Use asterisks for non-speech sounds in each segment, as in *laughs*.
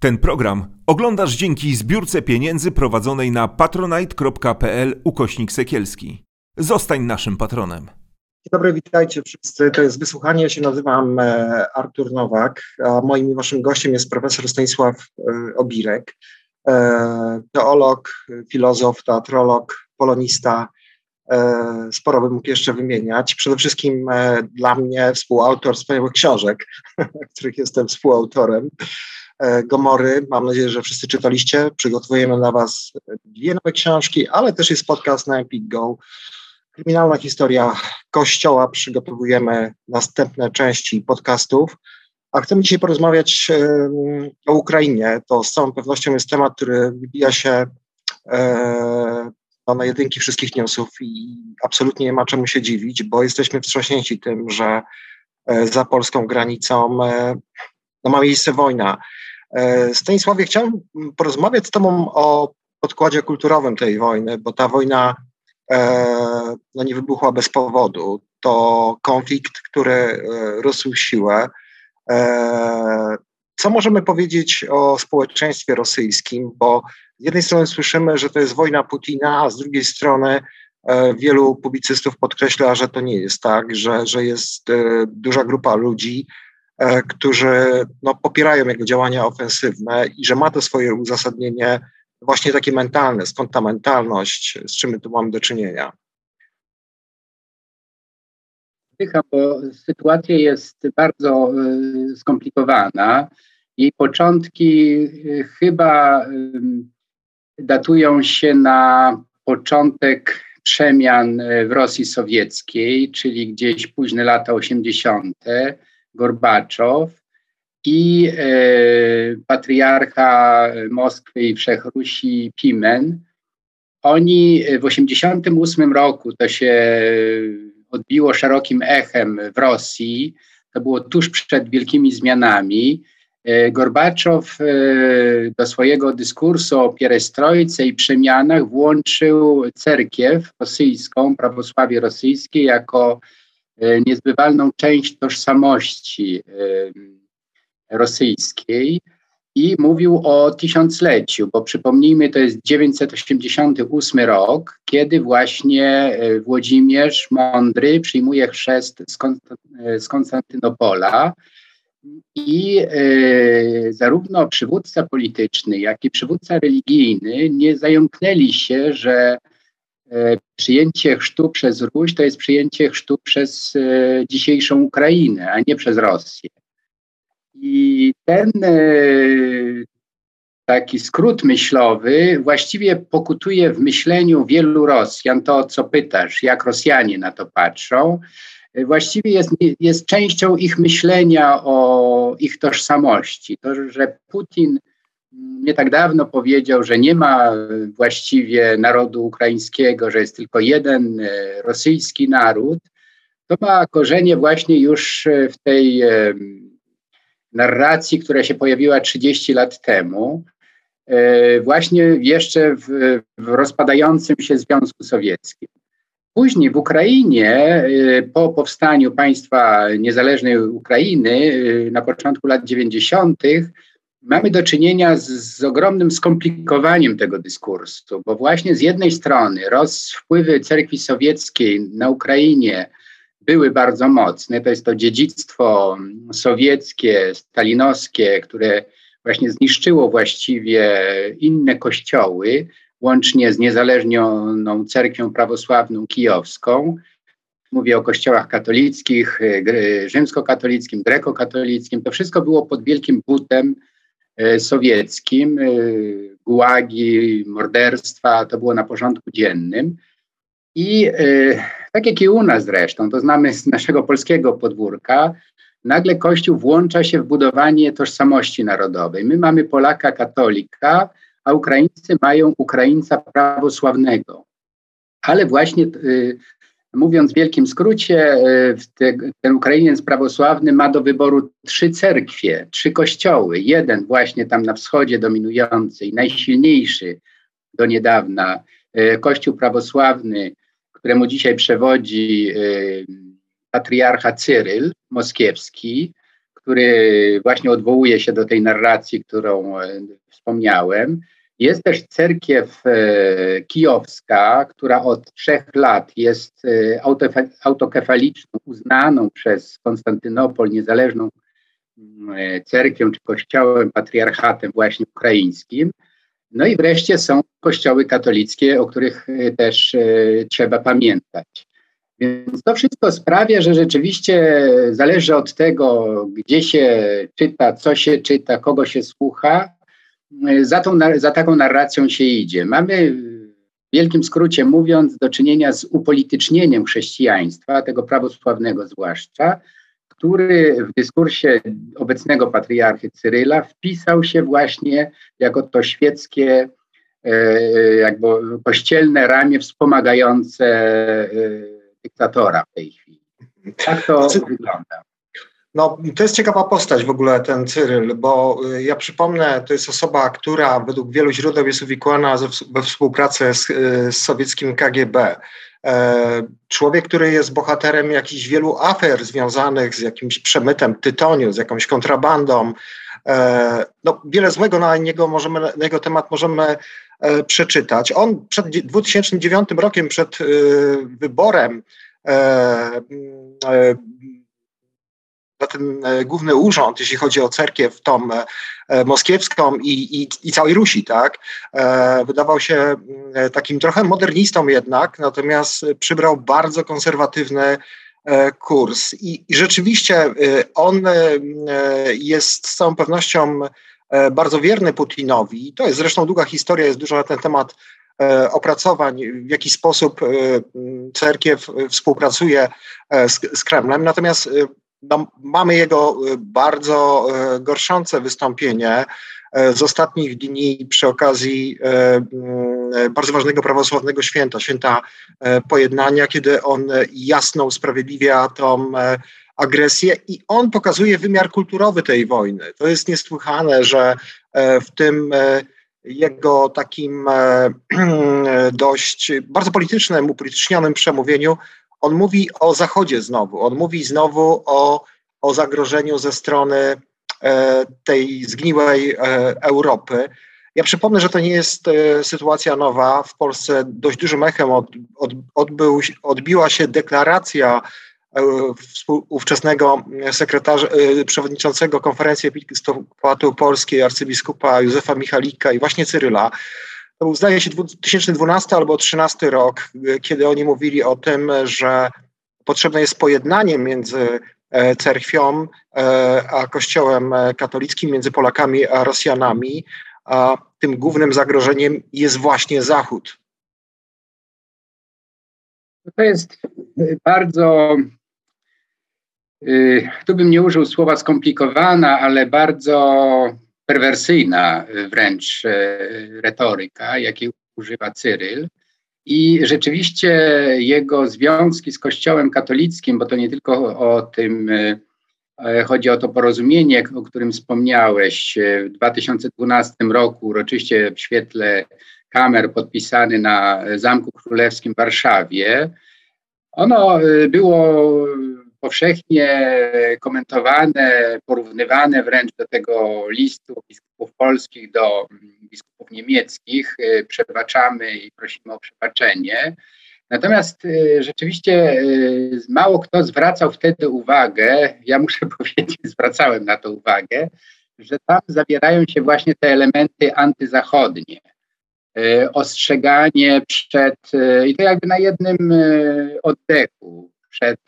Ten program oglądasz dzięki zbiórce pieniędzy prowadzonej na patronite.pl ukośnik sekielski. Zostań naszym patronem. Dzień dobry, witajcie wszyscy. To jest wysłuchanie. Ja się nazywam e, Artur Nowak, a moim i waszym gościem jest profesor Stanisław e, Obirek, e, teolog, filozof, teatrolog, polonista. Sporo bym mógł jeszcze wymieniać. Przede wszystkim dla mnie współautor wspaniałych książek, *laughs* których jestem współautorem. Gomory. Mam nadzieję, że wszyscy czytaliście. Przygotowujemy dla Was dwie nowe książki, ale też jest podcast na Epic Go. Kryminalna historia Kościoła. Przygotowujemy następne części podcastów. A chcemy dzisiaj porozmawiać o Ukrainie. To z całą pewnością jest temat, który wybija się e, no, na jedynki wszystkich newsów i absolutnie nie ma czemu się dziwić, bo jesteśmy wstrząśnięci tym, że e, za polską granicą e, no, ma miejsce wojna. Stanisławie, chciałem porozmawiać z Tobą o podkładzie kulturowym tej wojny, bo ta wojna no, nie wybuchła bez powodu. To konflikt, który rósł siłę. Co możemy powiedzieć o społeczeństwie rosyjskim? Bo z jednej strony słyszymy, że to jest wojna Putina, a z drugiej strony wielu publicystów podkreśla, że to nie jest tak, że, że jest duża grupa ludzi, którzy no, popierają jego działania ofensywne i że ma to swoje uzasadnienie właśnie takie mentalne, skąd ta mentalność, z czym my tu mamy do czynienia? Bo sytuacja jest bardzo y, skomplikowana. Jej początki y, chyba datują się na początek przemian w Rosji Sowieckiej, czyli gdzieś późne lata 80., Gorbaczow i e, patriarcha Moskwy i Wszechrusi Pimen. Oni w 1988 roku to się odbiło szerokim echem w Rosji. To było tuż przed wielkimi zmianami. E, Gorbaczow e, do swojego dyskursu o pierestrojce i przemianach włączył cerkiew rosyjską, prawosławie rosyjskie jako niezbywalną część tożsamości rosyjskiej i mówił o tysiącleciu, bo przypomnijmy, to jest 988 rok, kiedy właśnie e, Włodzimierz Mądry przyjmuje chrzest z, e, Konstantynopola i e, zarówno przywódca polityczny, jak i przywódca religijny nie zająknęli się, że e, przyjęcie chrztu przez Ruś to jest przyjęcie chrztu przez e, dzisiejszą Ukrainę, a nie przez Rosję. I ten e, taki skrót myślowy właściwie pokutuje w myśleniu wielu Rosjan. To, co pytasz, jak Rosjanie na to patrzą, e, właściwie jest, jest częścią ich myślenia o ich tożsamości. To, że Putin nie tak dawno powiedział, że nie ma właściwie narodu ukraińskiego, że jest tylko jeden e, rosyjski naród, to ma korzenie właśnie już w tej narracji, która się pojawiła 30 lat temu, e, właśnie jeszcze w, w rozpadającym się Związku Sowieckim. Później w Ukrainie, e, po powstaniu państwa niezależnej Ukrainy e, na początku lat 90., mamy do czynienia z, z, ogromnym skomplikowaniem tego dyskursu, bo właśnie z jednej strony roz, wpływy cerkwi sowieckiej na Ukrainie były bardzo mocne. To jest to dziedzictwo sowieckie, stalinowskie, które właśnie zniszczyło właściwie inne kościoły, łącznie z niezależnioną cerkwią prawosławną kijowską. Mówię o kościołach katolickich, rzymskokatolickim, grekokatolickim. To wszystko było pod wielkim butem sowieckim. E, gułagi, morderstwa, to było na porządku dziennym. I e, tak jak i u nas zresztą, to znamy z naszego polskiego podwórka, nagle Kościół włącza się w budowanie tożsamości narodowej. My mamy Polaka katolika, a Ukraińcy mają Ukraińca prawosławnego. Ale właśnie mówiąc w wielkim skrócie, te, ten Ukrainiec prawosławny ma do wyboru trzy cerkwie, trzy kościoły. Jeden właśnie tam na wschodzie dominujący i najsilniejszy do niedawna, y, kościół prawosławny któremu dzisiaj przewodzi y, patriarcha Cyryl Moskiewski, który właśnie odwołuje się do tej narracji, którą wspomniałem. Jest też cerkiew kijowska, która od trzech lat jest autokefaliczną, uznaną przez Konstantynopol niezależną cerkwią czy kościołem, patriarchatem właśnie ukraińskim. No i wreszcie są kościoły katolickie, o których e, też e, trzeba pamiętać. Więc to wszystko sprawia, że rzeczywiście zależy od tego, gdzie się czyta, co się czyta, kogo się słucha, e, za, tą, za taką narracją się idzie. Mamy w wielkim skrócie mówiąc do czynienia z upolitycznieniem chrześcijaństwa, tego prawosławnego zwłaszcza, który w dyskursie obecnego patriarchy Cyryla wpisał się właśnie jako to świeckie, e, jakby kościelne ramię wspomagające e, dyktatora w tej chwili. Tak to znaczy, wygląda. No, to jest ciekawa postać w ogóle ten Cyryl, bo y, ja przypomnę, to jest osoba, która według wielu źródeł jest uwikłana we współpracę z, y, z sowieckim KGB. E, człowiek, który jest bohaterem jakichś wielu afer związanych z jakimś przemytem tytoniu, z jakąś kontrabandą. E, no, wiele złego na niego, możemy, na jego temat możemy e, przeczytać. On przed 2009 rokiem, przed wyborem na ten e, główny urząd, jeśli chodzi o cerkiew tą e, moskiewską i, i, i całej Rusi, tak? E, wydawał się mm, takim trochę modernistą jednak, natomiast przybrał bardzo konserwatywny kurs. I, i rzeczywiście on jest z całą pewnością bardzo wierny Putinowi. To jest zresztą długa historia, jest dużo na ten temat opracowań, w jaki sposób cerkiew współpracuje z, z Kremlem. Natomiast no, mamy jego y, bardzo y, gorszące wystąpienie y, z ostatnich dni przy okazji mm, bardzo ważnego prawosławnego święta, święta pojednania, kiedy on jasno usprawiedliwia tą agresję i on pokazuje wymiar kulturowy tej wojny. To jest niesłychane, że w tym jego takim *clears throat* dość bardzo politycznym, upolitycznionym przemówieniu on mówi o Zachodzie znowu, on mówi znowu o, o zagrożeniu ze strony e, tej zgniłej e, Europy. Ja przypomnę, że to nie jest e, sytuacja nowa. W Polsce dość dużym echem od, od, odbył, odbiła się deklaracja e, ówczesnego sekretarza, e, przewodniczącego konferencji Episkopatu Polskiej arcybiskupa Józefa Michalika i właśnie Cyryla, to był zdaje się 2012 albo 2013 rok, kiedy oni mówili o tym, że potrzebne jest pojednanie między e, cerkwią e, a kościołem katolickim, między Polakami a Rosjanami, a tym głównym zagrożeniem jest właśnie Zachód. To jest bardzo, y, tu bym nie użył słowa skomplikowana, ale bardzo perwersyjna wręcz e, retoryka, jakiej używa Cyryl. I rzeczywiście jego związki z Kościołem katolickim, bo to nie tylko o tym e, e, chodzi o to porozumienie, o którym wspomniałeś, w 2012 roku, uroczyście w świetle kamer podpisany na Zamku Królewskim w Warszawie. Ono było powszechnie komentowane, porównywane wręcz do tego listu biskupów polskich do biskupów niemieckich. Y, przebaczamy i prosimy o przebaczenie. Natomiast y, rzeczywiście y, mało kto zwracał wtedy uwagę, ja muszę *laughs* powiedzieć, zwracałem na to uwagę, że tam zawierają się właśnie te elementy antyzachodnie. Ostrzeganie przed, i to jakby na jednym oddechu, przed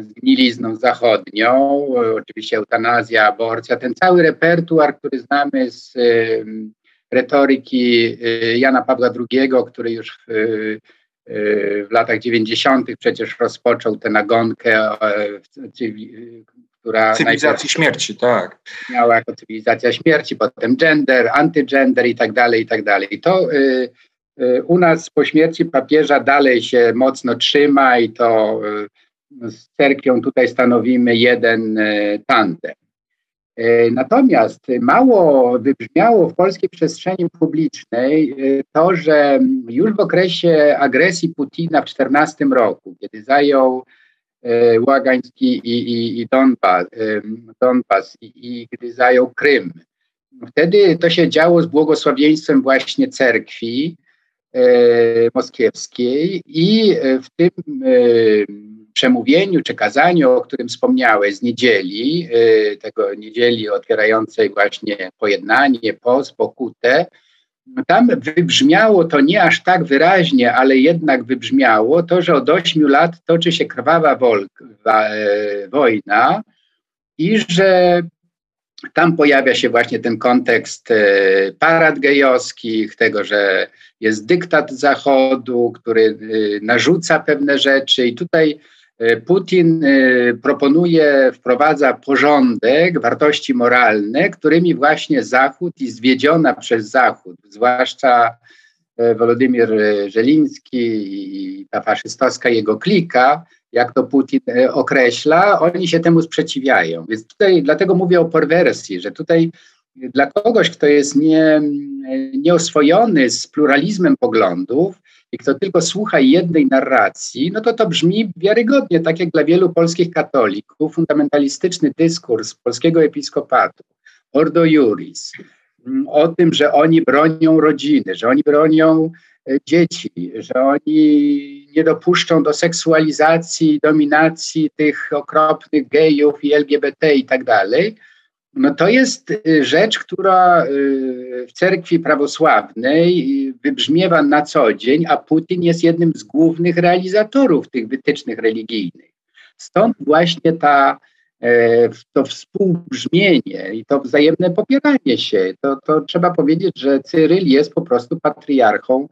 zgnilizną zachodnią, oczywiście eutanazja, aborcja, ten cały repertuar, który znamy z retoryki y, Jana Pawła II, który już w, y, w latach 90. przecież rozpoczął tę nagonkę, która. Cywilizacji śmierci, tak. Miała jako cywilizacja śmierci, potem gender, antygender i tak dalej, i tak dalej. To y, u nas po śmierci papieża dalej się mocno trzyma i to z cerkwią tutaj stanowimy jeden e, tandem. E, natomiast mało wybrzmiało w polskiej przestrzeni publicznej e, to, że już w okresie agresji Putina w 2014 roku, kiedy zajął Łagański i, i, i Donbas, Donbas i, i gdy zajął Krym. Wtedy to się działo z błogosławieństwem właśnie cerkwi moskiewskiej i w tym przemówieniu czy kazaniu, o którym wspomniałeś z niedzieli, tego niedzieli otwierającej właśnie pojednanie, post, pokutę, tam wybrzmiało to nie aż tak wyraźnie, ale jednak wybrzmiało to, że od ośmiu lat toczy się krwawa e, wojna i że tam pojawia się właśnie ten kontekst e, parad gejowskich, tego, że jest dyktat Zachodu, który e, narzuca pewne rzeczy i tutaj Putin e, proponuje, wprowadza porządek, wartości moralne, którymi właśnie Zachód i zwiedziona przez Zachód, zwłaszcza e, Wolodymyr Żeliński i ta faszystowska jego klika, jak to Putin określa, oni się temu sprzeciwiają. Więc tutaj dlatego mówię o perwersji, że tutaj dla kogoś, kto jest nie, nieoswojony z pluralizmem poglądów, i kto tylko słucha jednej narracji, no to to brzmi wiarygodnie, tak jak dla wielu polskich katolików, fundamentalistyczny dyskurs polskiego episkopatu, Ordo Juris, mm, o tym, że oni bronią rodziny, że oni bronią e, dzieci, że oni nie dopuszczą do seksualizacji, dominacji tych okropnych gejów i LGBT i tak dalej, no to jest y, rzecz, która y, w cerkwi prawosławnej y, wybrzmiewa na co dzień, a Putin jest jednym z głównych realizatorów tych wytycznych religijnych. Stąd właśnie ta, e, to współbrzmienie i to wzajemne popieranie się. To, to trzeba powiedzieć, że Cyryl jest po prostu patriarchą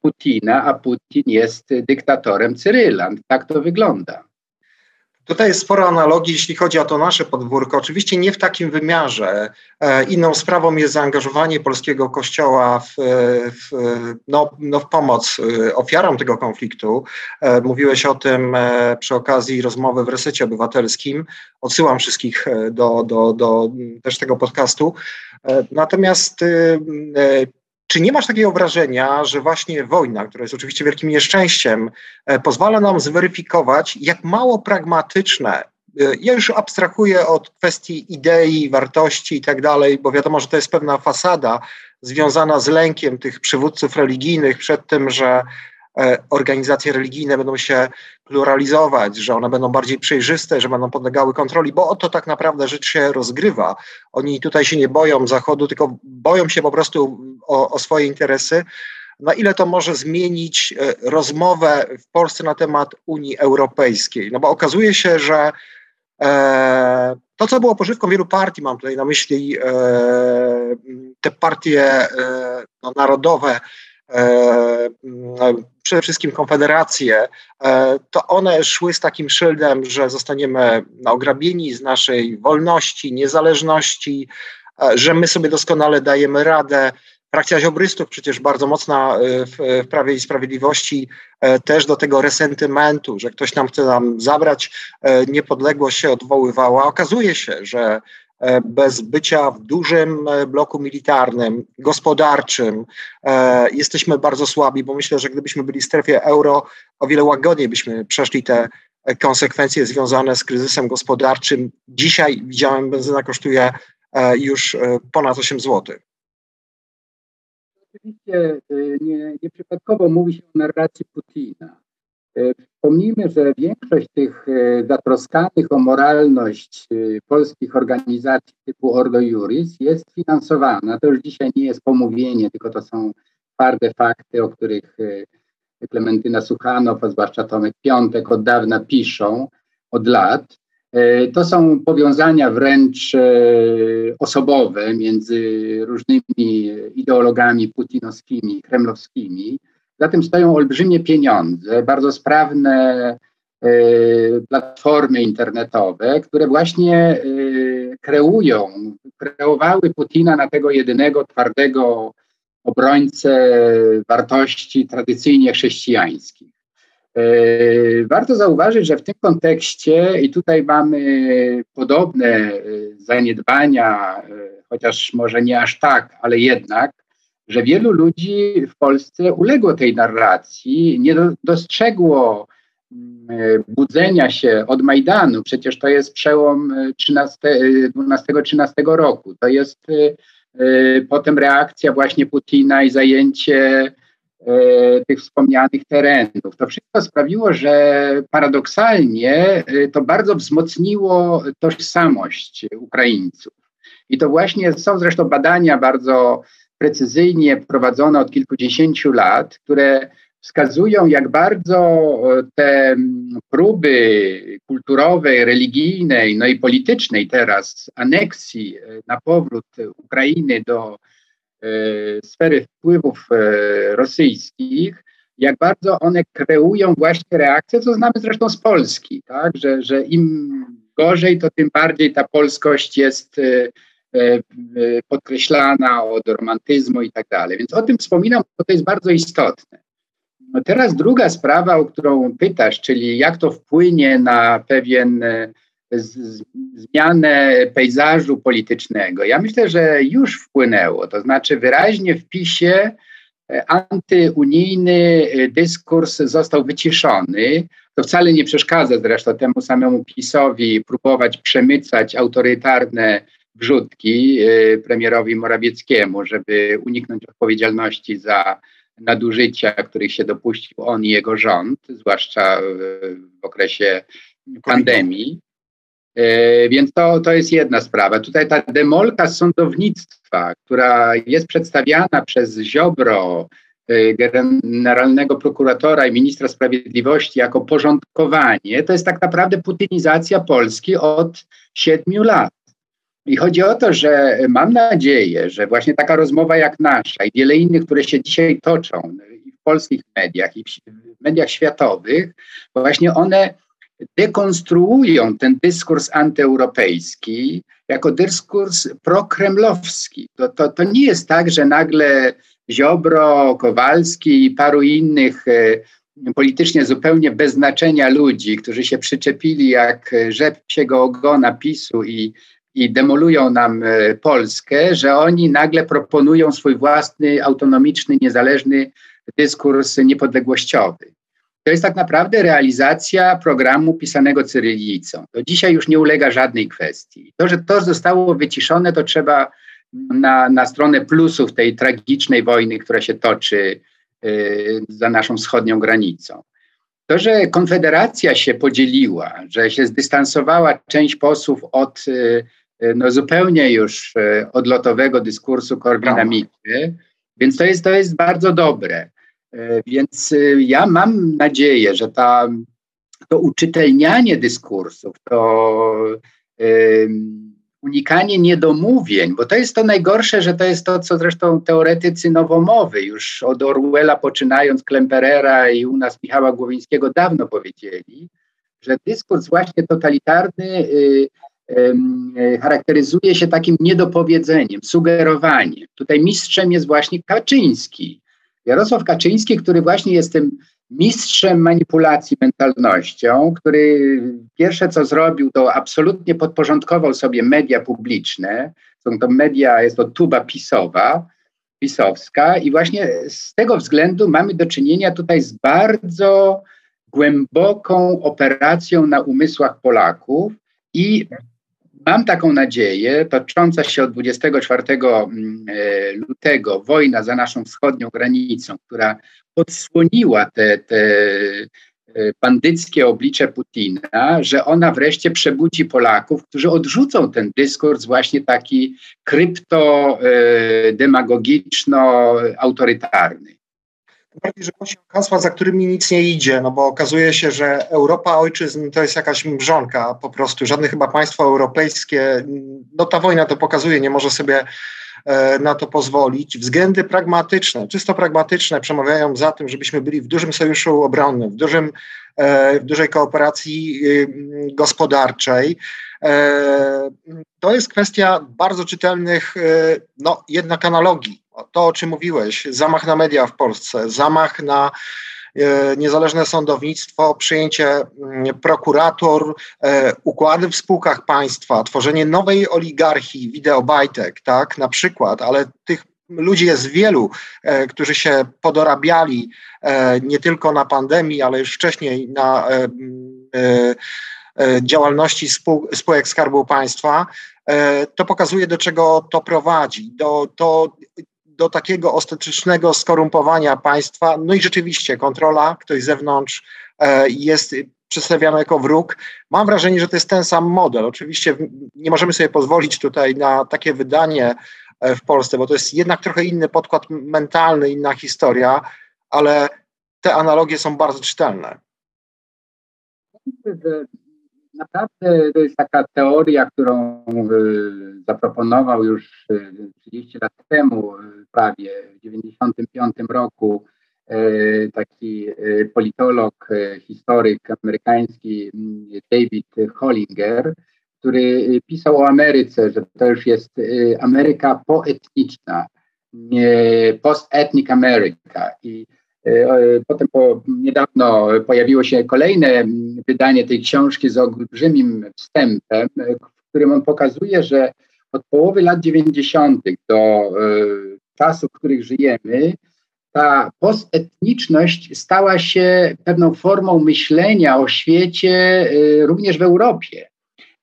Putina, a Putin jest dyktatorem Cyryla. Tak to wygląda. Tutaj jest sporo analogii, jeśli chodzi o to nasze podwórko. Oczywiście nie w takim wymiarze. E, inną sprawą jest zaangażowanie polskiego kościoła w, w, no, no w pomoc e, ofiarom tego konfliktu. E, mówiłeś o tym przy okazji rozmowy w Resecie Obywatelskim. Odsyłam wszystkich do, do, do też tego podcastu. Natomiast czy nie masz takiego wrażenia, że właśnie wojna, która jest oczywiście wielkim nieszczęściem, e, pozwala nam zweryfikować, jak mało pragmatyczne e, ja już abstrahuję od kwestii idei, wartości i tak dalej, bo wiadomo, że to jest pewna fasada związana z lękiem tych przywódców religijnych przed tym, że organizacje religijne będą się pluralizować, że one będą bardziej przejrzyste, że będą podlegały kontroli, bo o to tak naprawdę rzecz się rozgrywa. Oni tutaj się nie boją Zachodu, tylko boją się po prostu o, o swoje interesy. Na ile to może zmienić e, rozmowę w Polsce na temat Unii Europejskiej? No bo okazuje się, że e, to, co było pożywką wielu partii, mam tutaj na myśli e, te partie e, no, narodowe, e, przede wszystkim konfederacje, e, to one szły z takim szyldem, że zostaniemy ograbieni z naszej wolności, niezależności, e, że my sobie doskonale dajemy radę. Frakcja ziobrystów przecież bardzo mocna e, w, Prawie i Sprawiedliwości też do tego resentymentu, że ktoś nam chce nam zabrać niepodległość się odwoływała. Okazuje się, że E, bez bycia w dużym e, bloku militarnym, gospodarczym, e, jesteśmy bardzo słabi, bo myślę, że gdybyśmy byli w strefie euro, o wiele łagodniej byśmy przeszli te konsekwencje związane z kryzysem gospodarczym. Dzisiaj widziałem, benzyna kosztuje już ponad 8 zł. Oczywiście nie, nieprzypadkowo mówi się o narracji Putina. E, Wspomnijmy, że większość tych e, zatroskanych o moralność e, polskich organizacji typu Ordo Juris jest finansowana. To już dzisiaj nie jest pomówienie, tylko to są twarde fakty, o których Klementyna Suchanow, a zwłaszcza Tomek Piątek od dawna piszą, od lat. To są powiązania wręcz osobowe między różnymi ideologami putinowskimi, kremlowskimi. Za tym stoją olbrzymie pieniądze, bardzo sprawne e, platformy internetowe, które właśnie e, kreują, kreowały Putina na tego jedynego twardego obrońcę wartości tradycyjnie chrześcijańskich. E, warto zauważyć, że w tym kontekście, i tutaj mamy podobne zaniedbania, chociaż może nie aż tak, ale jednak, że wielu ludzi w Polsce uległo tej narracji, nie dostrzegło budzenia się od Majdanu, przecież to jest przełom 12-13 roku, to jest potem reakcja właśnie Putina i zajęcie tych wspomnianych terenów. To wszystko sprawiło, że paradoksalnie to bardzo wzmocniło tożsamość Ukraińców. I to właśnie są zresztą badania bardzo precyzyjnie prowadzone od kilkudziesięciu lat, które wskazują, jak bardzo e, te próby kulturowej, religijnej, no i politycznej teraz aneksji e, na powrót Ukrainy do e, sfery wpływów rosyjskich, jak bardzo one kreują właśnie reakcję, co znamy zresztą z Polski, tak? że, że im gorzej, to tym bardziej ta polskość jest podkreślana od romantyzmu i tak dalej. Więc o tym wspominam, bo to jest bardzo istotne. No teraz druga sprawa, o którą pytasz, czyli jak to wpłynie na pewien e, z, zmianę pejzażu politycznego. Ja myślę, że już wpłynęło, to znaczy wyraźnie w PiSie e, antyunijny e, dyskurs został wyciszony. To wcale nie przeszkadza zresztą temu samemu PiSowi próbować przemycać autorytarne wrzutki premierowi Morawieckiemu, żeby uniknąć odpowiedzialności za nadużycia, których się dopuścił on i jego rząd, zwłaszcza w okresie pandemii. E, więc to, to jest jedna sprawa. Tutaj ta demolka sądownictwa, która jest przedstawiana przez Ziobro, e, generalnego prokuratora i ministra sprawiedliwości jako porządkowanie, to jest tak naprawdę putynizacja Polski od siedmiu lat. I chodzi o to, że mam nadzieję, że właśnie taka rozmowa jak nasza i wiele innych, które się dzisiaj toczą w polskich mediach i w mediach światowych, właśnie one dekonstruują ten dyskurs antyeuropejski jako dyskurs prokremlowski. To, to, to nie jest tak, że nagle Ziobro, Kowalski i paru innych e, politycznie zupełnie bez znaczenia ludzi, którzy się przyczepili jak rzep psiego ogona PiSu i i demolują nam e, Polskę, że oni nagle proponują swój własny, autonomiczny, niezależny dyskurs niepodległościowy. To jest tak naprawdę realizacja programu pisanego cyrylicą. To dzisiaj już nie ulega żadnej kwestii. To, że to zostało wyciszone, to trzeba na, na stronę plusów tej tragicznej wojny, która się toczy y, za naszą wschodnią granicą. To, że Konfederacja się podzieliła, że się zdystansowała część posłów od y, no, zupełnie już e, odlotowego dyskursu Korwina-Mikke, więc to jest, to jest bardzo dobre. Więc ja mam nadzieję, że ta, to uczytelnianie dyskursów, to unikanie niedomówień, bo to jest to najgorsze, że to jest to, co zresztą teoretycy nowomowy, już od Orwella poczynając Klemperera i u nas Michała Głowińskiego dawno powiedzieli, że dyskurs właśnie totalitarny y, charakteryzuje się takim niedopowiedzeniem, sugerowaniem. Tutaj mistrzem jest właśnie Kaczyński. Jarosław Kaczyński, który właśnie jest tym mistrzem manipulacji mentalnością, który pierwsze co zrobił, to absolutnie podporządkował sobie media publiczne. Są to media, jest to tuba pisowa, pisowska i właśnie z tego względu mamy do czynienia tutaj z bardzo głęboką operacją na umysłach Polaków i Mam taką nadzieję, tocząca się od 24 mm, e, lutego wojna za naszą wschodnią granicą, która podsłoniła te, te e, bandyckie oblicze Putina, że ona wreszcie przebudzi Polaków, którzy odrzucą ten dyskurs właśnie taki krypto-demagogiczno-autorytarny. E, bardziej, że się hasła, za którymi nic nie idzie, no bo okazuje się, że Europa ojczyzn to jest jakaś mrzonka po prostu. Żadne chyba państwo europejskie, no ta wojna to pokazuje, nie może sobie na to pozwolić. Względy pragmatyczne, czysto pragmatyczne przemawiają za tym, żebyśmy byli w dużym sojuszu obronnym, w, dużym, e, w dużej kooperacji y, gospodarczej. E, to jest kwestia bardzo czytelnych, no jednak analogii to, o czym mówiłeś, zamach na media w Polsce, zamach na e, niezależne sądownictwo, przyjęcie mm, prokurator, e, układy w spółkach państwa, tworzenie nowej oligarchii, wideobajtek, tak, na przykład, ale tych ludzi jest wielu, którzy się podorabiali nie tylko na pandemii, ale już wcześniej na działalności spółek Skarbu Państwa, to pokazuje, do czego to prowadzi. Do, to, do takiego ostatecznego skorumpowania państwa. No i rzeczywiście kontrola, ktoś z zewnątrz e, jest przedstawiany jako wróg. Mam wrażenie, że to jest ten sam model. Oczywiście nie możemy sobie pozwolić tutaj na takie wydanie e, w Polsce, bo to jest jednak trochę inny podkład mentalny, inna historia, ale te analogie są bardzo czytelne. Naprawdę to jest taka teoria, którą y, zaproponował już 30 y, lat temu, y, prawie w 1995 roku, taki politolog, historyk amerykański mm, David Hollinger, który pisał o Ameryce, że to już jest Ameryka poetniczna, post-ethnic America. I E, potem po, niedawno pojawiło się kolejne wydanie tej książki z olbrzymim wstępem, w którym on pokazuje, że od połowy lat 90. do e, czasów, w których żyjemy, ta postetniczność stała się pewną formą myślenia o świecie e, również w Europie.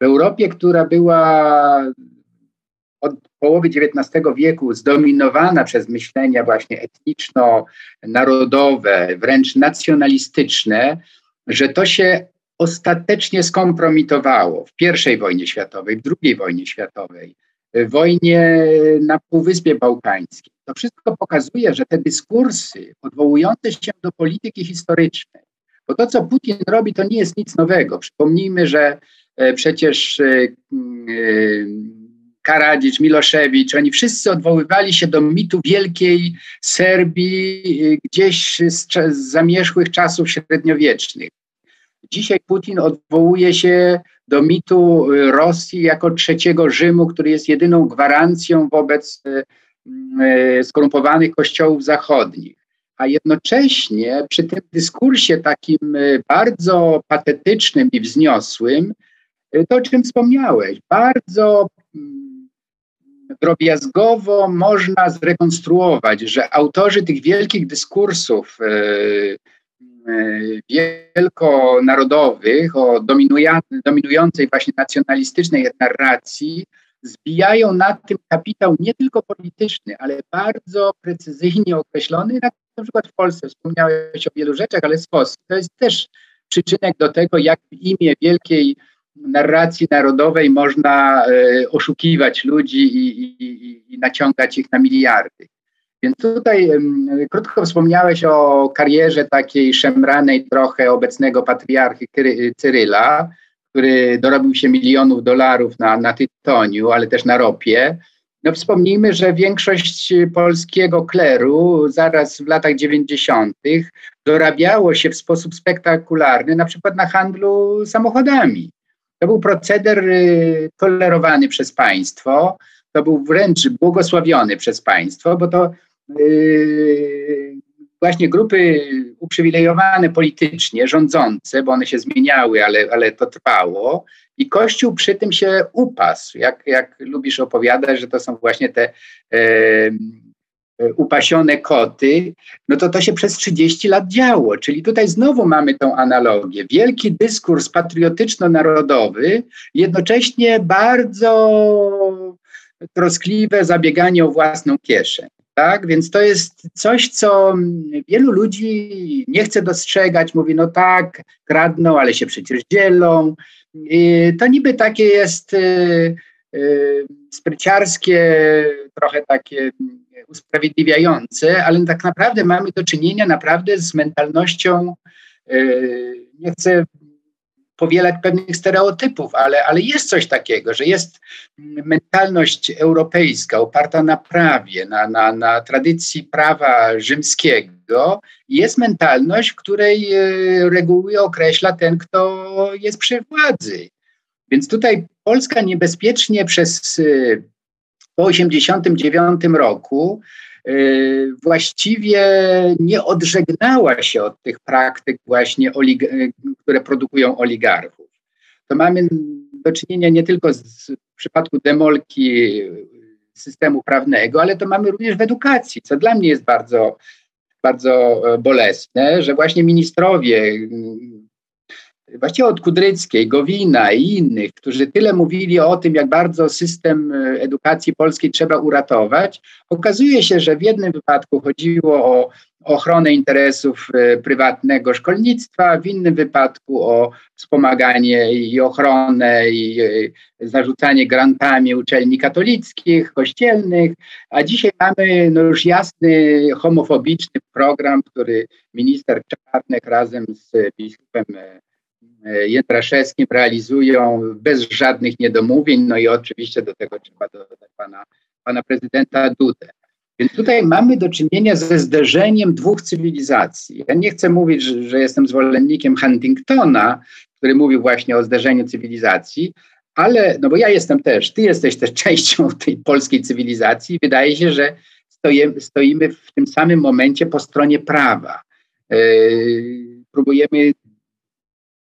W Europie, która była od połowy XIX wieku zdominowana przez myślenia właśnie etniczno-narodowe, wręcz nacjonalistyczne, że to się ostatecznie skompromitowało w I wojnie światowej, w II wojnie światowej, w wojnie na Półwyspie Bałkańskim. To wszystko pokazuje, że te dyskursy odwołujące się do polityki historycznej, bo to, co Putin robi, to nie jest nic nowego. Przypomnijmy, że e, przecież e, e, Karadzic, Miloszewicz, oni wszyscy odwoływali się do mitu wielkiej Serbii y, gdzieś z, z zamierzchłych czasów średniowiecznych. Dzisiaj Putin odwołuje się do mitu y, Rosji jako trzeciego Rzymu, który jest jedyną gwarancją wobec y, skorumpowanych kościołów zachodnich. A jednocześnie przy tym dyskursie takim bardzo patetycznym i wzniosłym, to o czym wspomniałeś, bardzo mm, drobiazgowo można zrekonstruować, że autorzy tych wielkich dyskursów e, e, wielkonarodowych, o dominującej właśnie nacjonalistycznej narracji, zbijają na tym kapitał nie tylko polityczny, ale bardzo precyzyjnie określony, na przykład w Polsce wspomniałeś o wielu rzeczach, ale sposób. To jest też przyczynek do tego, jak w imię wielkiej narracji narodowej można e, oszukiwać ludzi i, i, i naciągać ich na miliardy. Więc tutaj krótko wspomniałeś o karierze takiej szemranej trochę obecnego patriarchy Cyryla, który dorobił się milionów dolarów na, na tytoniu, ale też na ropie. No wspomnijmy, że większość polskiego kleru zaraz w latach 90. dorabiało się w sposób spektakularny, na przykład na handlu samochodami. To był proceder y, tolerowany przez państwo, to był wręcz błogosławiony przez państwo, bo to yy, właśnie grupy uprzywilejowane politycznie, rządzące, bo one się zmieniały, ale, ale to trwało, i Kościół przy tym się upasł. Jak, jak lubisz opowiadać, że to są właśnie te upasione koty, no to to się przez 30 lat działo. Czyli tutaj znowu mamy tą analogię. Wielki dyskurs patriotyczno-narodowy, jednocześnie bardzo troskliwe zabieganie o własną kieszeń. Tak? Więc to jest coś, co wielu ludzi nie chce dostrzegać. Mówi, no tak, kradną, ale się przecież dzielą. I to niby takie jest y, y, spryciarskie, trochę takie usprawiedliwiające, ale tak naprawdę mamy do czynienia naprawdę z mentalnością, e, nie chcę powielać pewnych stereotypów, ale, ale jest coś takiego, że jest mentalność europejska oparta na prawie, na, na, na tradycji prawa rzymskiego. Jest mentalność, w której e, reguły określa ten, kto jest przy władzy. Więc tutaj Polska niebezpiecznie przez e, po 1989 roku y, właściwie nie odżegnała się od tych praktyk właśnie, które produkują oligarchów. To mamy do czynienia nie tylko z, w przypadku demolki systemu prawnego, ale to mamy również w edukacji, co dla mnie jest bardzo, bardzo bolesne, że właśnie ministrowie właściwie od Kudryckiej, Gowina i innych, którzy tyle mówili o tym, jak bardzo system e, edukacji polskiej trzeba uratować, okazuje się, że w jednym wypadku chodziło o ochronę interesów e, prywatnego szkolnictwa, w innym wypadku o wspomaganie i ochronę i e, zarzucanie grantami uczelni katolickich, kościelnych, a dzisiaj mamy no już jasny homofobiczny program, który minister Czarnek razem z biskupem Jędraszewskim realizują bez żadnych niedomówień, no i oczywiście do tego trzeba dodać pana, pana prezydenta Dudę. Więc tutaj mamy do czynienia ze zderzeniem dwóch cywilizacji. Ja nie chcę mówić, że, że jestem zwolennikiem Huntingtona, który mówił właśnie o zderzeniu cywilizacji, ale, no bo ja jestem też, ty jesteś też *laughs* częścią tej polskiej cywilizacji. Wydaje się, że stoimy, stoimy w tym samym momencie po stronie prawa. Yy, próbujemy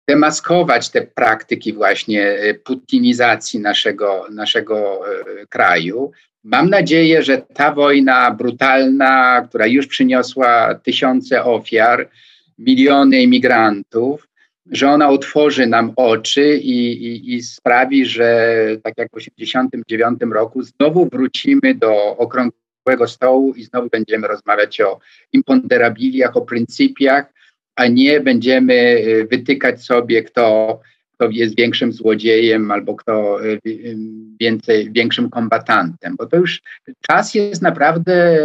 demaskować te praktyki właśnie e, putinizacji naszego, naszego e, kraju. Mam nadzieję, że ta wojna brutalna, która już przyniosła tysiące ofiar, miliony imigrantów, że ona otworzy nam oczy i, i, i sprawi, że tak jak w 1989 roku znowu wrócimy do okrągłego stołu i znowu będziemy rozmawiać o imponderabiliach, o pryncypiach, a nie będziemy y, wytykać sobie, kto, kto jest większym złodziejem albo kto y, y, więcej, większym kombatantem, bo to już czas jest naprawdę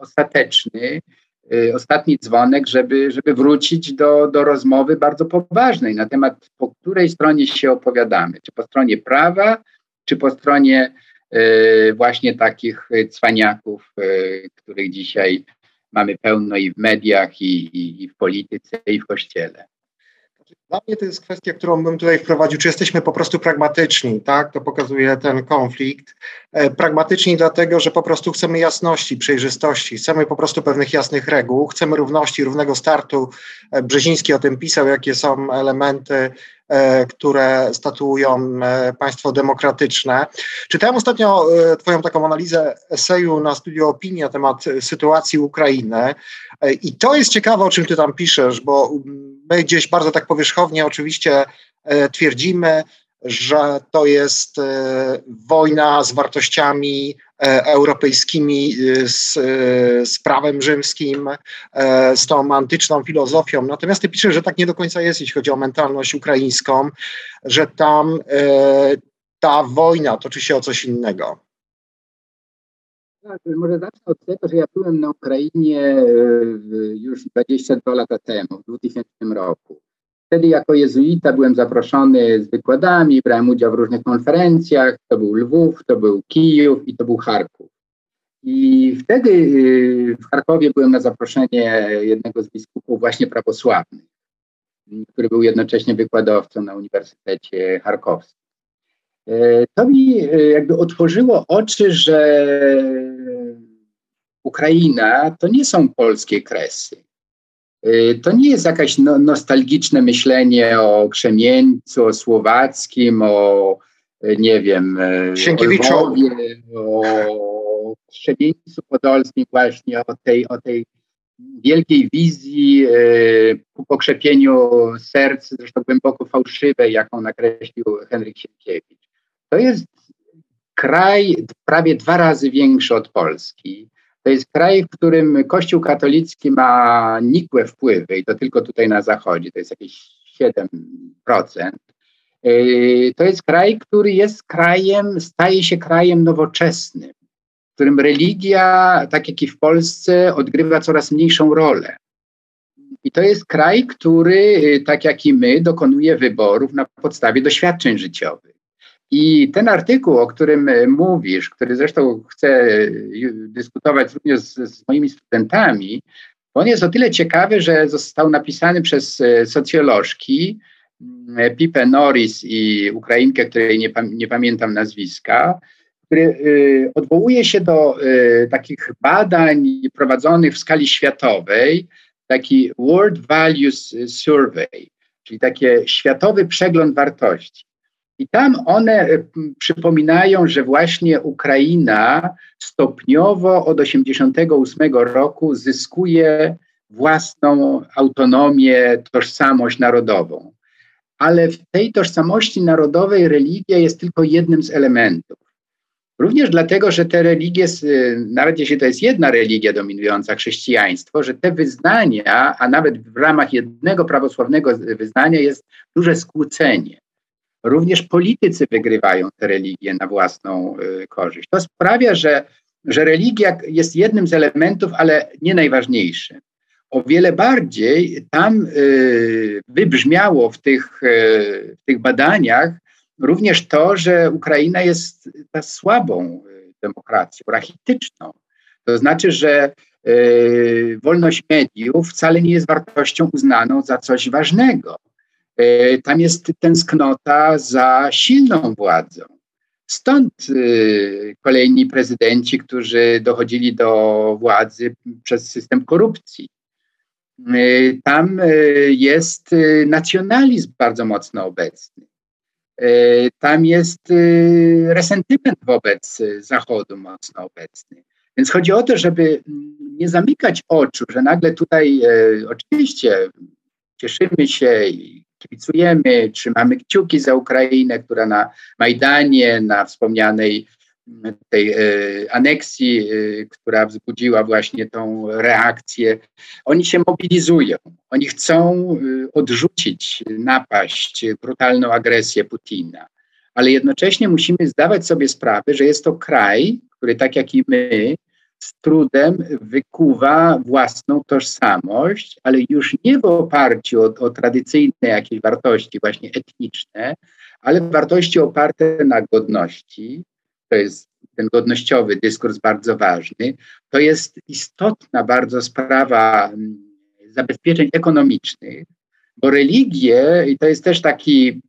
ostateczny, ostatni dzwonek, żeby, żeby wrócić do, do rozmowy bardzo poważnej na temat, po której stronie się opowiadamy, czy po stronie prawa, czy po stronie właśnie takich cwaniaków, których dzisiaj mamy pełno i w mediach, i, i, i w polityce, i w kościele. Dla mnie to jest kwestia, którą bym tutaj wprowadził, czy jesteśmy po prostu pragmatyczni, tak? To pokazuje ten konflikt. E, pragmatyczni dlatego, że po prostu chcemy jasności, przejrzystości, chcemy po prostu pewnych jasnych reguł, chcemy równości, równego startu. E, Brzeziński o tym pisał, jakie są elementy które statuują e, państwo demokratyczne. Czytałem ostatnio e, Twoją taką analizę eseju na studiu opinii na temat sytuacji Ukrainy. I to jest ciekawe, o czym Ty tam piszesz, bo my gdzieś bardzo tak powierzchownie oczywiście twierdzimy, że to jest wojna z wartościami E, europejskimi, e, z, e, z prawem rzymskim, z tą antyczną filozofią. Natomiast ty piszesz, że tak nie do końca jest, jeśli chodzi o mentalność ukraińską, że tam ta wojna toczy się o coś innego. Tak, może zacznę od tego, że ja byłem na Ukrainie już 22 lata temu, w 2000 roku. Wtedy jako jezuita byłem zaproszony z wykładami, brałem udział w różnych konferencjach. To był Lwów, to był Kijów i to był Charków. I wtedy y, w Charkowie byłem na zaproszenie jednego z biskupów właśnie prawosławnych, który był jednocześnie wykładowcą na Uniwersytecie Charkowskim. E, to mi y, jakby otworzyło oczy, że Ukraina to nie są polskie kresy. Y, to nie jest jakieś no, nostalgiczne myślenie o Krzemieńcu, o Słowackim, o y, nie wiem, y, Sienkiewiczu. o Lwowie, o Krzemieńcu Podolskim właśnie, o tej, o tej wielkiej wizji ku pokrzepieniu serc, zresztą głęboko fałszywej, jaką nakreślił Henryk Sienkiewicz. To jest kraj prawie dwa razy większy od Polski to jest kraj, w którym Kościół katolicki ma nikłe wpływy i to tylko tutaj na zachodzie, to jest jakieś 7%. Yy, to jest kraj, który jest krajem, staje się krajem nowoczesnym, w którym religia, tak jak i w Polsce, odgrywa coraz mniejszą rolę. I to jest kraj, który, yy, tak jak i my, dokonuje wyborów na podstawie doświadczeń życiowych. I ten artykuł, o którym e, mówisz, który zresztą chcę e, dyskutować również z, z moimi studentami, on jest o tyle ciekawy, że został napisany przez e, socjolożki mm, Pipę Norris i Ukrainkę, której nie, nie pamiętam nazwiska, który odwołuje się do takich badań prowadzonych w skali światowej, taki World Values Survey, czyli taki światowy przegląd wartości. I tam one przypominają, że właśnie Ukraina stopniowo od 1988 roku zyskuje własną autonomię, tożsamość narodową. Ale w tej tożsamości narodowej religia jest tylko jednym z elementów. Również dlatego, że te religie, nawet jeśli to jest jedna religia dominująca, chrześcijaństwo, że te wyznania, a nawet w ramach jednego prawosławnego wyznania jest duże skłócenie. Również politycy wygrywają te religie na własną y, korzyść. To sprawia, że, że religia jest jednym z elementów, ale nie najważniejszym. O wiele bardziej tam y, wybrzmiało w tych, y, w tych badaniach również to, że Ukraina jest słabą demokracją, rachityczną. To znaczy, że wolność mediów wcale nie jest wartością uznaną za coś ważnego. E, tam jest tęsknota za silną władzą. Stąd e, kolejni prezydenci, którzy dochodzili do władzy przez system korupcji. E, tam jest nacjonalizm bardzo mocno obecny. Tam jest resentyment wobec Zachodu mocno obecny. Więc chodzi o to, żeby nie zamykać oczu, że nagle tutaj oczywiście cieszymy się i kibicujemy, trzymamy kciuki za Ukrainę, która na Majdanie, na wspomnianej mm, tej e, aneksji, e, która wzbudziła właśnie tą reakcję, oni się mobilizują. Oni chcą e, odrzucić, napaść, brutalną agresję Putina. Ale jednocześnie musimy zdawać sobie sprawę, że jest to kraj, który tak jak i my, z trudem wykuwa własną tożsamość, ale już nie w oparciu o, o tradycyjne jakieś wartości, właśnie etniczne, ale wartości oparte na godności. To jest ten godnościowy dyskurs bardzo ważny. To jest istotna bardzo sprawa mm, zabezpieczeń ekonomicznych, bo religie, i to jest też taki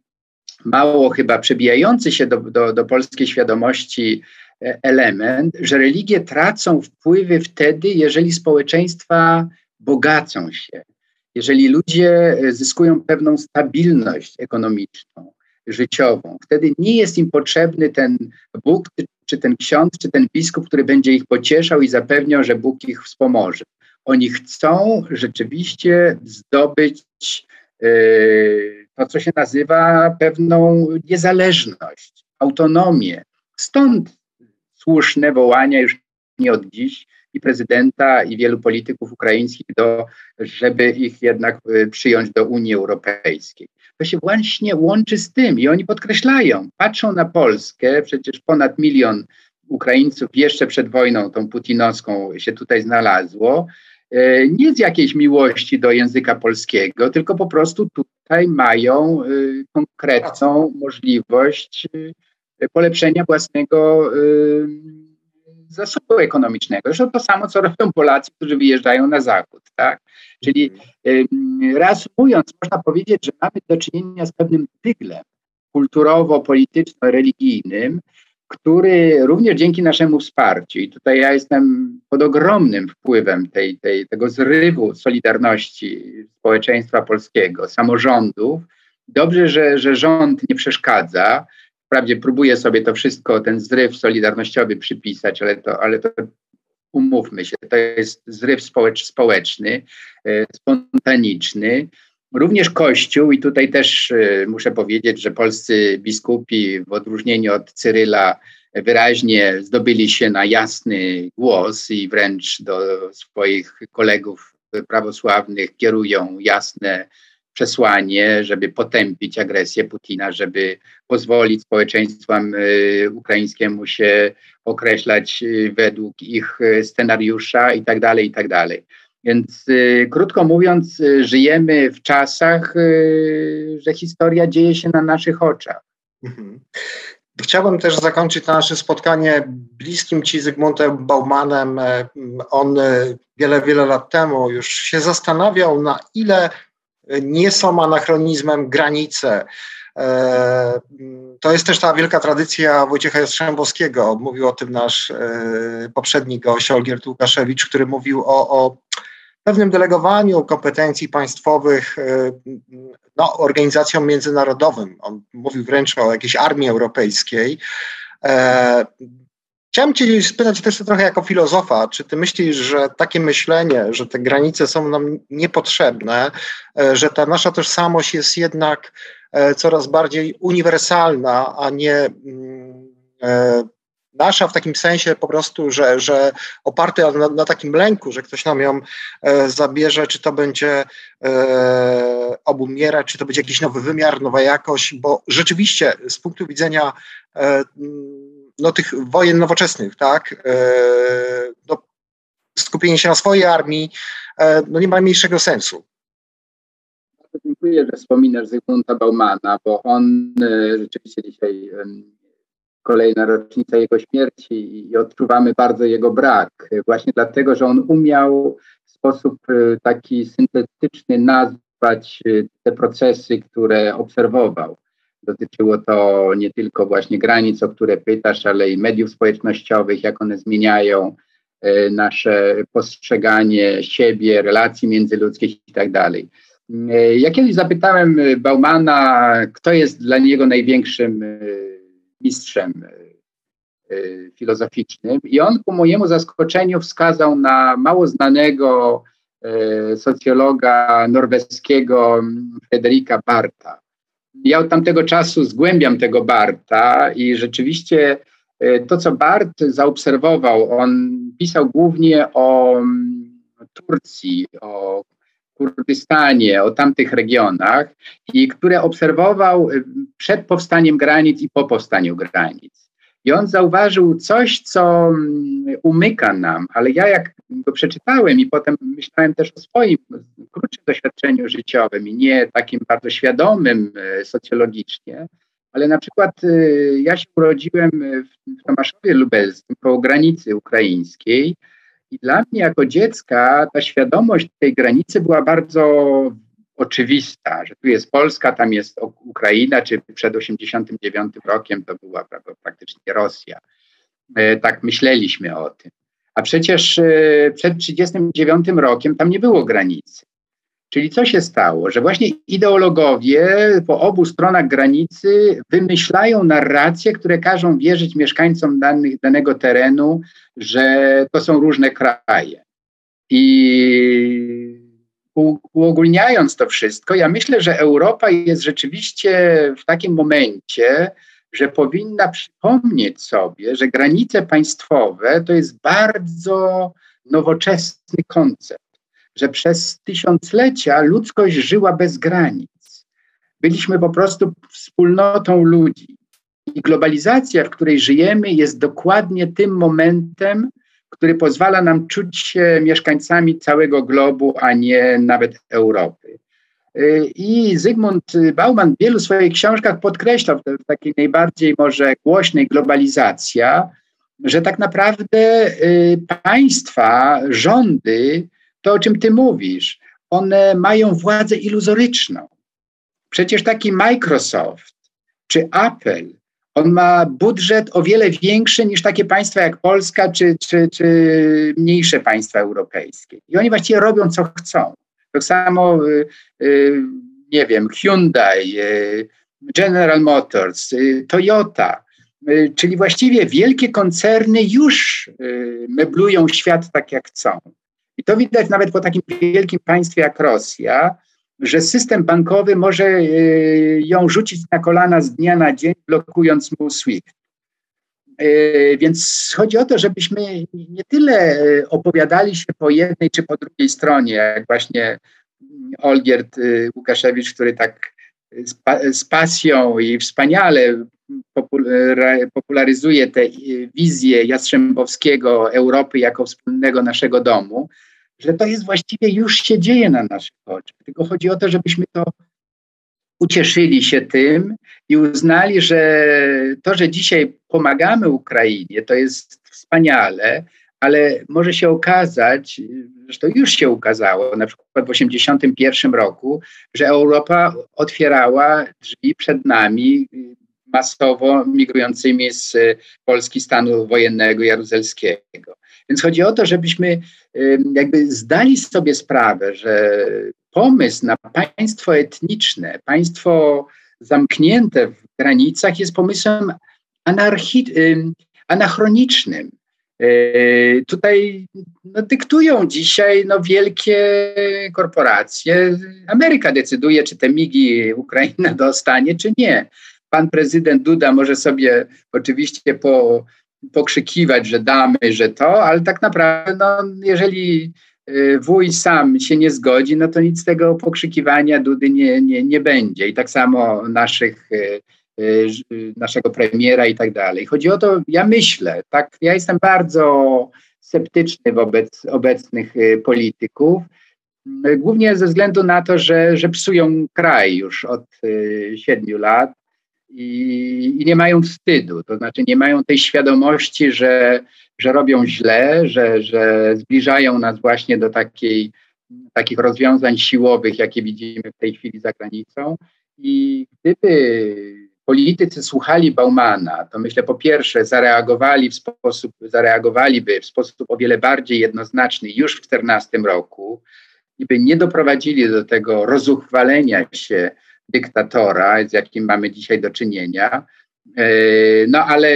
mało chyba przebijający się do, do, do polskiej świadomości element, że religie tracą wpływy wtedy, jeżeli społeczeństwa bogacą się, jeżeli ludzie e, zyskują pewną stabilność ekonomiczną, życiową. Wtedy nie jest im potrzebny ten Bóg, czy ten ksiądz, czy ten biskup, który będzie ich pocieszał i zapewniał, że Bóg ich wspomoże. Oni chcą rzeczywiście zdobyć yy, to, co się nazywa pewną niezależność, autonomię. Stąd słuszne wołania już nie od dziś i prezydenta, i wielu polityków ukraińskich, do, żeby ich jednak y, przyjąć do Unii Europejskiej. To się właśnie łączy z tym i oni podkreślają, patrzą na Polskę, przecież ponad milion Ukraińców jeszcze przed wojną, tą putinowską, się tutaj znalazło, y, nie z jakiejś miłości do języka polskiego, tylko po prostu tutaj mają y, konkretną możliwość polepszenia własnego y, zasobu ekonomicznego. Zresztą to samo, co robią Polacy, którzy wyjeżdżają na zachód. Tak? Czyli reasumując, można powiedzieć, że mamy do czynienia z pewnym tyglem kulturowo-polityczno-religijnym, który również dzięki naszemu wsparciu, i tutaj ja jestem pod ogromnym wpływem tej, tej, tego zrywu solidarności społeczeństwa polskiego, samorządów, dobrze, że, że rząd nie przeszkadza, Wprawdzie próbuję sobie to wszystko, ten zryw solidarnościowy przypisać, ale to, ale to umówmy się, to jest zryw społecz, społeczny, e, spontaniczny. Również Kościół, i tutaj też e, muszę powiedzieć, że polscy biskupi, w odróżnieniu od Cyryla, wyraźnie zdobyli się na jasny głos i wręcz do swoich kolegów prawosławnych kierują jasne przesłanie, żeby potępić agresję Putina, żeby pozwolić społeczeństwom y, ukraińskiemu się określać y, według ich y, scenariusza i tak dalej, tak. Więc krótko mówiąc, żyjemy w czasach, że historia dzieje się na naszych oczach. Mhm. Chciałbym też zakończyć nasze spotkanie bliskim Ci Zygmuntem Baumanem. On wiele, wiele lat temu już się zastanawiał, na ile nie są anachronizmem granice. E, to jest też ta wielka tradycja Wojciecha Jastrzębowskiego. Mówił o tym nasz e, poprzedni gość, Olgierd Łukaszewicz, który mówił o, o pewnym delegowaniu kompetencji państwowych no, organizacjom międzynarodowym. On mówił wręcz o jakiejś armii europejskiej. Chciałem Cię spytać też trochę jako filozofa, czy Ty myślisz, że takie myślenie, że te granice są nam niepotrzebne, e, że ta nasza tożsamość jest jednak e, coraz bardziej uniwersalna, a nie mm, e, nasza w takim sensie po prostu, że, że oparty na, na takim lęku, że ktoś nam ją zabierze, czy to będzie obumiera, czy to będzie jakiś nowy wymiar, nowa jakość, bo rzeczywiście z punktu widzenia no, tych wojen nowoczesnych, tak, e, no, skupienie się na swojej armii e, no, nie ma mniejszego sensu. Bardzo dziękuję, że wspominasz Zygmunta Baumana, bo on e, rzeczywiście dzisiaj kolejna rocznica jego śmierci i odczuwamy bardzo jego brak, właśnie dlatego, że on umiał w sposób taki syntetyczny nazwać te procesy, które obserwował. Dotyczyło to nie tylko właśnie granic, o które pytasz, ale i mediów społecznościowych, jak one zmieniają e, nasze postrzeganie siebie, relacji międzyludzkich i tak. E, ja kiedyś zapytałem Baumana, kto jest dla niego największym e, mistrzem filozoficznym, i on ku mojemu zaskoczeniu wskazał na mało znanego socjologa norweskiego Frederika Barta ja od tamtego czasu zgłębiam tego Barta i rzeczywiście e, to, co Bart zaobserwował, on pisał głównie o mm, Turcji, o Kurdystanie, o tamtych regionach, i które obserwował e, przed powstaniem granic i po powstaniu granic. I on zauważył coś, co mm, umyka nam, ale ja jak go przeczytałem i potem myślałem też o swoim krótszym doświadczeniu życiowym i nie takim bardzo świadomym e, socjologicznie, ale na przykład e, ja się urodziłem w Tomaszowie Lubelskim, koło granicy ukraińskiej i dla mnie jako dziecka ta świadomość tej granicy była bardzo oczywista, że tu jest Polska, tam jest Ukraina, czy przed 89 rokiem to była praktycznie Rosja. E, tak myśleliśmy o tym. A przecież e, przed 39 rokiem tam nie było granicy. Czyli co się stało? Że właśnie ideologowie po obu stronach granicy wymyślają narracje, które każą wierzyć mieszkańcom danych, danego terenu, że to są różne kraje. I uogólniając to wszystko, ja myślę, że Europa jest rzeczywiście w takim momencie, że powinna przypomnieć sobie, że granice państwowe to jest bardzo nowoczesny koncept, że przez tysiąclecia ludzkość żyła bez granic. Byliśmy po prostu wspólnotą ludzi. I globalizacja, w której żyjemy, jest dokładnie tym momentem, który pozwala nam czuć się mieszkańcami całego globu, a nie nawet Europy. Y, I Zygmunt Bauman w wielu swoich książkach podkreślał w takiej najbardziej może głośnej globalizacja, że tak naprawdę y, państwa, rządy, to o czym ty mówisz, one mają władzę iluzoryczną. Przecież taki Microsoft czy Apple on ma budżet o wiele większy niż takie państwa jak Polska czy, czy, czy mniejsze państwa europejskie. I oni właściwie robią, co chcą. Tak samo, y, y, nie wiem, Hyundai, y, General Motors, Toyota, czyli właściwie wielkie koncerny już meblują świat tak, jak chcą. I to widać nawet po takim wielkim państwie jak Rosja, że system bankowy może ją rzucić na kolana z dnia na dzień, blokując mu SWIFT. E, więc chodzi o to, żebyśmy nie tyle e, opowiadali się po jednej czy po drugiej stronie, jak właśnie Olgierd Łukaszewicz, który tak z, pasją i wspaniale popularyzuje tę wizję Jastrzębowskiego Europy jako wspólnego naszego domu, że to jest właściwie już się dzieje na naszych oczach. Tylko chodzi o to, żebyśmy to ucieszyli się tym i uznali, że to, że dzisiaj pomagamy Ukrainie, to jest wspaniale, ale może się okazać, to już się ukazało, na przykład w 1981 roku, że Europa otwierała drzwi przed nami masowo migrującymi z Polski stanu wojennego jaruzelskiego. Więc chodzi o to, żebyśmy jakby zdali sobie sprawę, że pomysł na państwo etniczne, państwo zamknięte w granicach jest pomysłem anarchi- anachronicznym. E, tutaj no, dyktują dzisiaj no, wielkie korporacje. Ameryka decyduje, czy te migi Ukraina *laughs* dostanie, czy nie. Pan prezydent Duda może sobie oczywiście po, pokrzykiwać, że damy, że to, ale tak naprawdę, no, jeżeli wuj sam się nie zgodzi, no to nic z tego pokrzykiwania Dudy nie, nie, nie będzie. I tak samo naszych Y, y, naszego premiera i tak dalej. Chodzi o to, ja myślę, tak, ja jestem bardzo sceptyczny wobec obecnych y, polityków, głównie ze względu na to, że, że psują kraj już od siedmiu lat i, i nie mają wstydu, to znaczy nie mają tej świadomości, że, że robią źle, że, że zbliżają nas właśnie do takiej, takich rozwiązań siłowych, jakie widzimy w tej chwili za granicą. I gdyby politycy słuchali Baumana, to myślę po pierwsze zareagowali w sposób, zareagowaliby w sposób o wiele bardziej jednoznaczny już w 2014 roku i by nie doprowadzili do tego rozuchwalenia się dyktatora, z jakim mamy dzisiaj do czynienia. E, no ale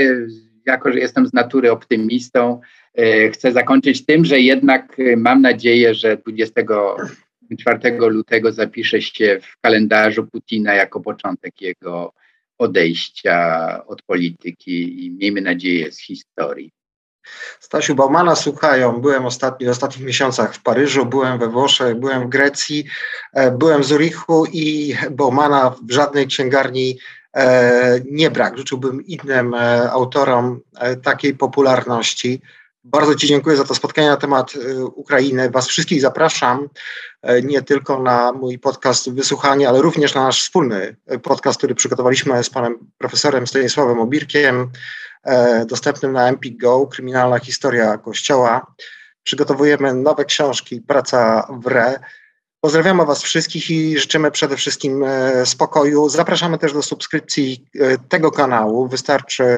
jako, że jestem z natury optymistą, e, chcę zakończyć tym, że jednak mam nadzieję, że 24 lutego zapisze się w kalendarzu Putina jako początek jego odejścia od polityki i miejmy nadzieję z historii. Stasiu Baumana słuchają. Byłem ostatni, w ostatnich miesiącach w Paryżu, byłem we Włoszech, byłem w Grecji, e, byłem w Zurichu i Baumana w żadnej księgarni e, nie brak. Życzyłbym innym e, autorom takiej popularności. Bardzo Ci dziękuję za to spotkanie na temat Ukrainy. Was wszystkich zapraszam e, nie tylko na mój podcast Wysłuchanie, ale również na nasz wspólny e, podcast, który przygotowaliśmy z panem profesorem Stanisławem Obirkiem, e, dostępnym na Empik Go, Kryminalna Historia Kościoła. Przygotowujemy nowe książki, praca w RE. Pozdrawiamy Was wszystkich i życzymy przede wszystkim spokoju. Zapraszamy też do subskrypcji tego kanału. Wystarczy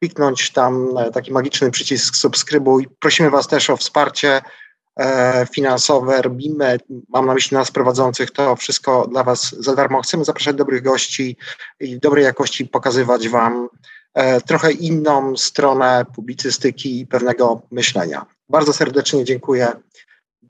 kliknąć tam e, taki magiczny przycisk subskrybuj. Prosimy Was też o wsparcie e, finansowe. Robimy, mam na myśli nas prowadzących, to wszystko dla Was za darmo. Chcemy zapraszać dobrych gości i dobrej jakości pokazywać Wam e, trochę inną stronę publicystyki i pewnego myślenia. Bardzo serdecznie dziękuję.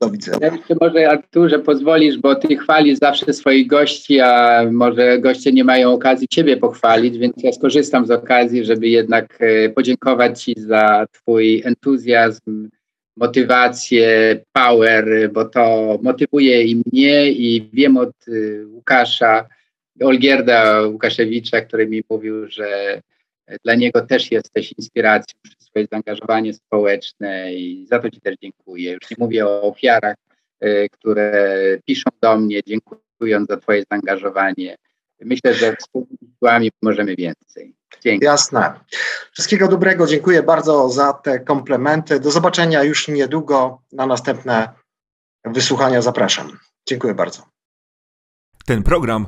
Do widzenia. Jeszcze może Arturze pozwolisz, bo ty chwalisz zawsze swoich gości, a może goście nie mają okazji ciebie pochwalić, więc ja skorzystam z okazji, żeby jednak e, podziękować ci za twój entuzjazm, motywację, power, bo to motywuje i mnie i wiem od e, Łukasza, Olgierda Łukaszewicza, który mi mówił, że dla niego też jesteś inspiracją przez swoje zaangażowanie społeczne i za to Ci też dziękuję. Już nie mówię o ofiarach, y, które piszą do mnie, dziękując za Twoje zaangażowanie. Myślę, że wspólnymi siłami możemy więcej. Dzięki. Jasne. Wszystkiego dobrego. Dziękuję bardzo za te komplementy. Do zobaczenia już niedługo na następne wysłuchania. Zapraszam. Dziękuję bardzo. Ten program